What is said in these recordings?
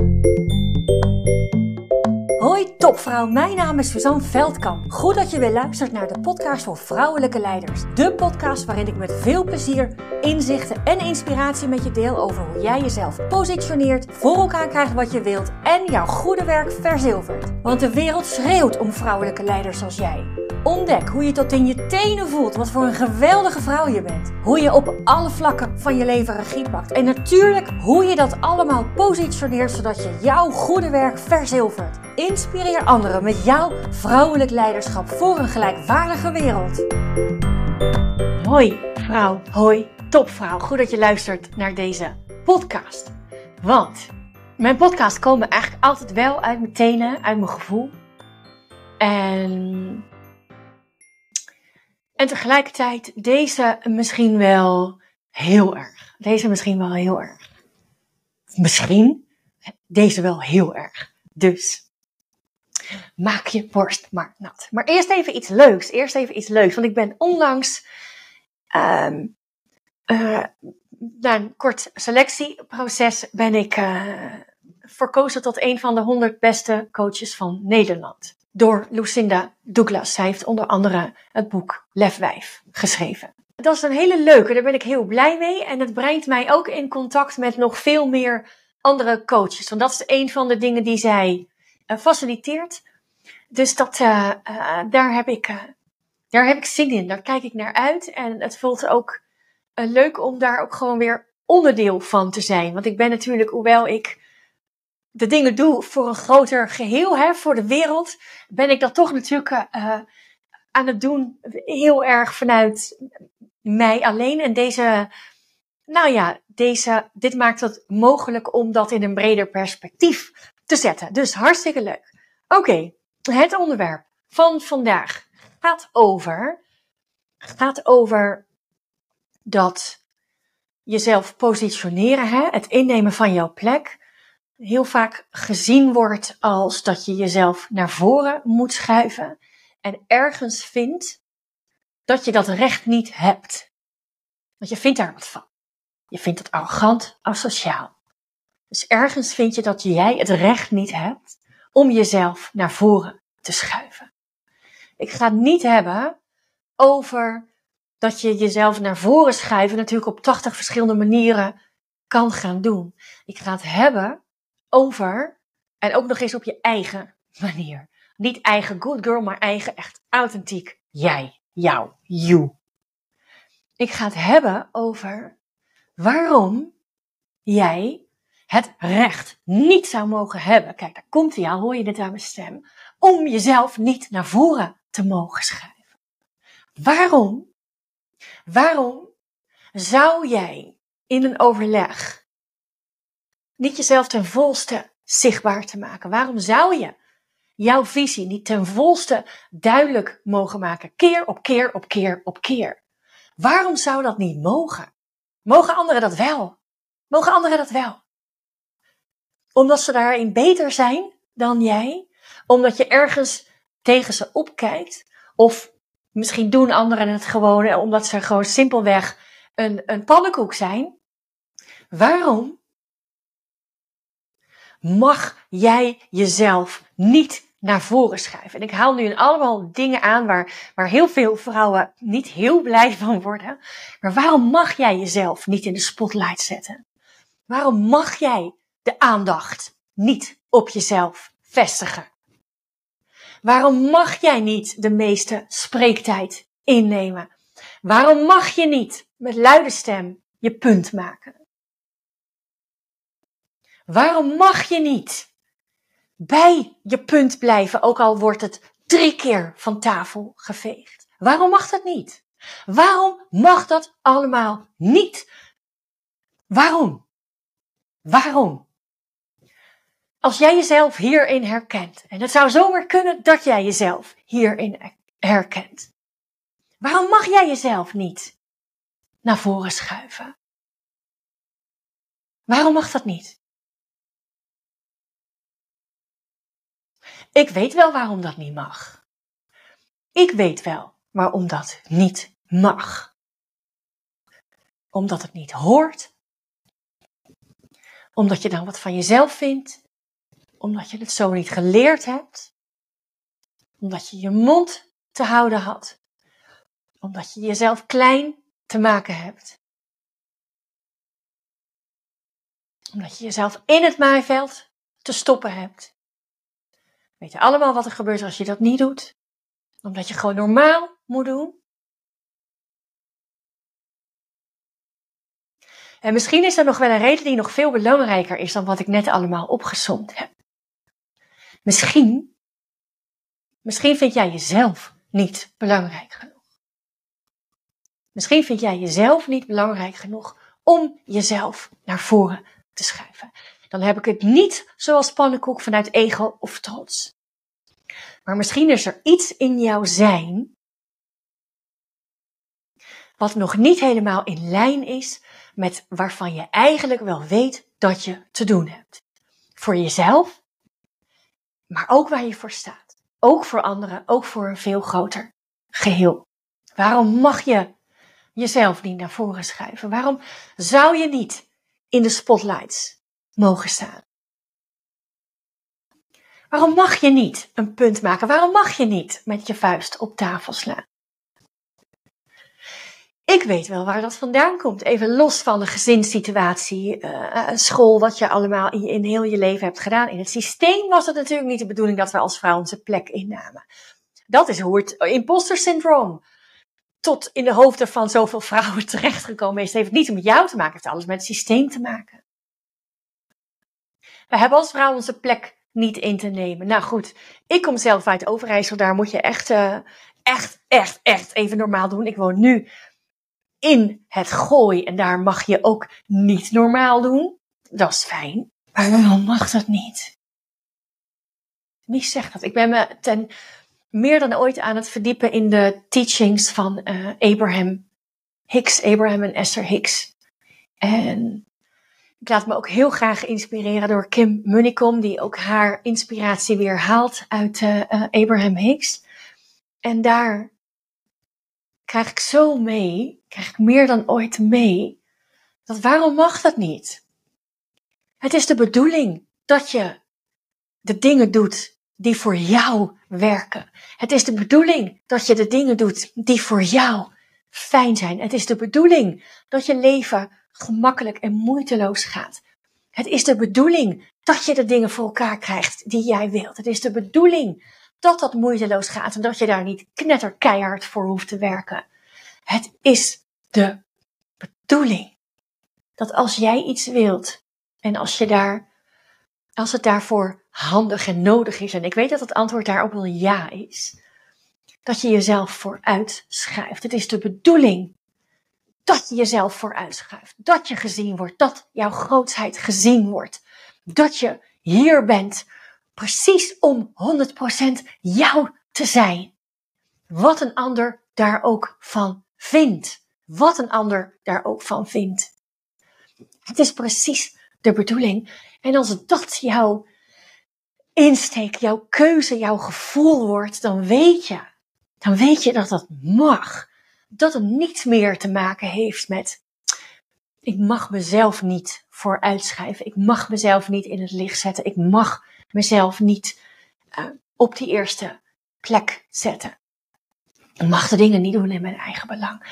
Música Hoi topvrouw, mijn naam is Suzanne Veldkamp. Goed dat je weer luistert naar de podcast voor vrouwelijke leiders. De podcast waarin ik met veel plezier inzichten en inspiratie met je deel over hoe jij jezelf positioneert, voor elkaar krijgt wat je wilt en jouw goede werk verzilvert. Want de wereld schreeuwt om vrouwelijke leiders zoals jij. Ontdek hoe je tot in je tenen voelt wat voor een geweldige vrouw je bent. Hoe je op alle vlakken van je leven regie pakt. En natuurlijk hoe je dat allemaal positioneert zodat je jouw goede werk verzilvert. Inspireer anderen met jouw vrouwelijk leiderschap voor een gelijkwaardige wereld. Hoi vrouw, hoi topvrouw. Goed dat je luistert naar deze podcast. Want mijn podcasts komen eigenlijk altijd wel uit mijn tenen, uit mijn gevoel. En en tegelijkertijd deze misschien wel heel erg. Deze misschien wel heel erg. Misschien deze wel heel erg. Dus maak je borst maar nat. Maar eerst even iets leuks. Eerst even iets leuks. Want ik ben onlangs um, uh, na een kort selectieproces ben ik uh, verkozen tot een van de 100 beste coaches van Nederland door Lucinda Douglas. Zij heeft onder andere het boek Lefwijf geschreven. Dat is een hele leuke, daar ben ik heel blij mee. En het brengt mij ook in contact met nog veel meer andere coaches. Want dat is een van de dingen die zij faciliteert. Dus dat, uh, uh, daar, heb ik, daar heb ik zin in. Daar kijk ik naar uit. En het voelt ook leuk om daar ook gewoon weer onderdeel van te zijn. Want ik ben natuurlijk, hoewel ik de dingen doe voor een groter geheel, hè, voor de wereld, ben ik dat toch natuurlijk aan het doen heel erg vanuit mij alleen. En deze, nou ja, deze, dit maakt het mogelijk om dat in een breder perspectief te zetten. Dus hartstikke leuk. Oké, het onderwerp van vandaag gaat over, gaat over dat jezelf positioneren, hè, het innemen van jouw plek heel vaak gezien wordt als dat je jezelf naar voren moet schuiven en ergens vindt dat je dat recht niet hebt. Want je vindt daar wat van. Je vindt het arrogant, asociaal. Dus ergens vind je dat jij het recht niet hebt om jezelf naar voren te schuiven. Ik ga het niet hebben over dat je jezelf naar voren schuiven natuurlijk op 80 verschillende manieren kan gaan doen. Ik ga het hebben over. En ook nog eens op je eigen manier. Niet eigen good girl, maar eigen echt authentiek jij, jou, you. Ik ga het hebben over waarom jij het recht niet zou mogen hebben. Kijk, daar komt hij al, hoor je dit aan mijn stem. Om jezelf niet naar voren te mogen schrijven. Waarom? Waarom zou jij in een overleg niet jezelf ten volste zichtbaar te maken? Waarom zou je jouw visie niet ten volste duidelijk mogen maken? Keer op keer op keer op keer. Waarom zou dat niet mogen? Mogen anderen dat wel? Mogen anderen dat wel? Omdat ze daarin beter zijn dan jij? Omdat je ergens tegen ze opkijkt? Of misschien doen anderen het gewoon omdat ze gewoon simpelweg een, een pannenkoek zijn? Waarom mag jij jezelf niet naar voren schuiven. En ik haal nu allemaal dingen aan waar, waar heel veel vrouwen niet heel blij van worden. Maar waarom mag jij jezelf niet in de spotlight zetten? Waarom mag jij de aandacht niet op jezelf vestigen? Waarom mag jij niet de meeste spreektijd innemen? Waarom mag je niet met luide stem je punt maken? Waarom mag je niet bij je punt blijven, ook al wordt het drie keer van tafel geveegd? Waarom mag dat niet? Waarom mag dat allemaal niet? Waarom? Waarom? Als jij jezelf hierin herkent, en het zou zomaar kunnen dat jij jezelf hierin herkent, waarom mag jij jezelf niet naar voren schuiven? Waarom mag dat niet? Ik weet wel waarom dat niet mag. Ik weet wel waarom dat niet mag. Omdat het niet hoort. Omdat je dan wat van jezelf vindt. Omdat je het zo niet geleerd hebt, omdat je je mond te houden had, omdat je jezelf klein te maken hebt, omdat je jezelf in het maaiveld te stoppen hebt. Weet je allemaal wat er gebeurt als je dat niet doet? Omdat je gewoon normaal moet doen. En misschien is er nog wel een reden die nog veel belangrijker is dan wat ik net allemaal opgesomd heb. Misschien, misschien vind jij jezelf niet belangrijk genoeg. Misschien vind jij jezelf niet belangrijk genoeg om jezelf naar voren te schuiven. Dan heb ik het niet zoals pannenkoek vanuit ego of trots. Maar misschien is er iets in jouw zijn wat nog niet helemaal in lijn is met waarvan je eigenlijk wel weet dat je te doen hebt. Voor jezelf, maar ook waar je voor staat. Ook voor anderen, ook voor een veel groter geheel. Waarom mag je jezelf niet naar voren schuiven? Waarom zou je niet in de spotlights mogen staan? Waarom mag je niet een punt maken? Waarom mag je niet met je vuist op tafel slaan? Ik weet wel waar dat vandaan komt. Even los van de gezinssituatie, uh, school, wat je allemaal in, in heel je leven hebt gedaan. In het systeem was het natuurlijk niet de bedoeling dat we als vrouw onze plek innamen. Dat is hoe het imposter syndroom tot in de hoofden van zoveel vrouwen terechtgekomen is. Het heeft niet met jou te maken, het heeft alles met het systeem te maken. We hebben als vrouw onze plek niet in te nemen. Nou goed, ik kom zelf uit Overijssel, daar moet je echt, uh, echt, echt, echt even normaal doen. Ik woon nu in het gooi. En daar mag je ook niet normaal doen. Dat is fijn. Maar waarom mag dat niet? Wie zegt dat? Ik ben me ten meer dan ooit aan het verdiepen in de teachings van uh, Abraham Hicks, Abraham en Esther Hicks. En ik laat me ook heel graag inspireren door Kim Munnikom, die ook haar inspiratie weer haalt uit uh, uh, Abraham Hicks. En daar krijg ik zo mee, krijg ik meer dan ooit mee, dat waarom mag dat niet? Het is de bedoeling dat je de dingen doet die voor jou werken. Het is de bedoeling dat je de dingen doet die voor jou fijn zijn. Het is de bedoeling dat je leven gemakkelijk en moeiteloos gaat. Het is de bedoeling dat je de dingen voor elkaar krijgt die jij wilt. Het is de bedoeling dat dat moeiteloos gaat en dat je daar niet knetterkeihard voor hoeft te werken. Het is de bedoeling dat als jij iets wilt en als je daar, als het daarvoor handig en nodig is, en ik weet dat het antwoord daar ook wel ja is, dat je jezelf vooruit schuift. Het is de bedoeling dat je jezelf vooruit schuift, dat je gezien wordt, dat jouw grootsheid gezien wordt, dat je hier bent precies om 100% jou te zijn. Wat een ander daar ook van vindt. Wat een ander daar ook van vindt. Het is precies de bedoeling. En als dat jouw insteek, jouw keuze, jouw gevoel wordt, dan weet je, dan weet je dat dat mag. Dat het niets meer te maken heeft met, ik mag mezelf niet vooruitschrijven. Ik mag mezelf niet in het licht zetten. Ik mag mezelf niet uh, op die eerste plek zetten. Ik mag de dingen niet doen in mijn eigen belang.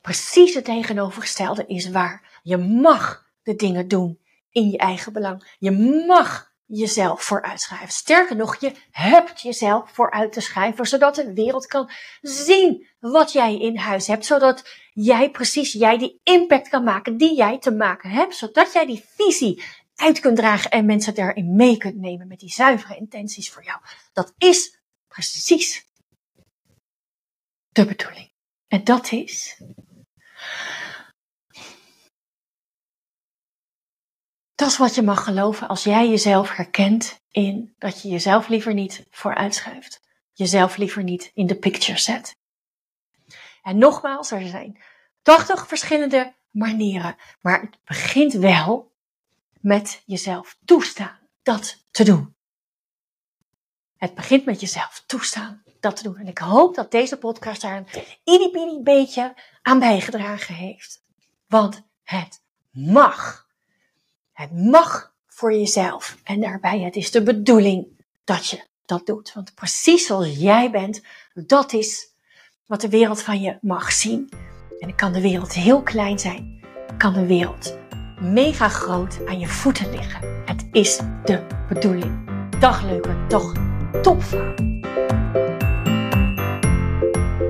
Precies het tegenovergestelde is waar. Je mag de dingen doen in je eigen belang. Je mag jezelf vooruitschrijven. Sterker nog, je hebt jezelf vooruit te schrijven, zodat de wereld kan zien wat jij in huis hebt, zodat jij precies, jij die impact kan maken die jij te maken hebt, zodat jij die visie uit kunt dragen en mensen daarin mee kunt nemen met die zuivere intenties voor jou. Dat is precies de bedoeling. En dat is. Dat is wat je mag geloven als jij jezelf herkent in dat je jezelf liever niet vooruitschuift. Jezelf liever niet in de picture zet. En nogmaals, er zijn 80 verschillende manieren. Maar het begint wel met jezelf toestaan dat te doen. Het begint met jezelf toestaan dat te doen. En ik hoop dat deze podcast daar een itty beetje aan bijgedragen heeft. Want het mag. Het mag voor jezelf. En daarbij, het is de bedoeling dat je dat doet. Want precies zoals jij bent, dat is wat de wereld van je mag zien. En dan kan de wereld heel klein zijn, kan de wereld mega groot aan je voeten liggen. Het is de bedoeling. Dag leuker, toch topvrouw.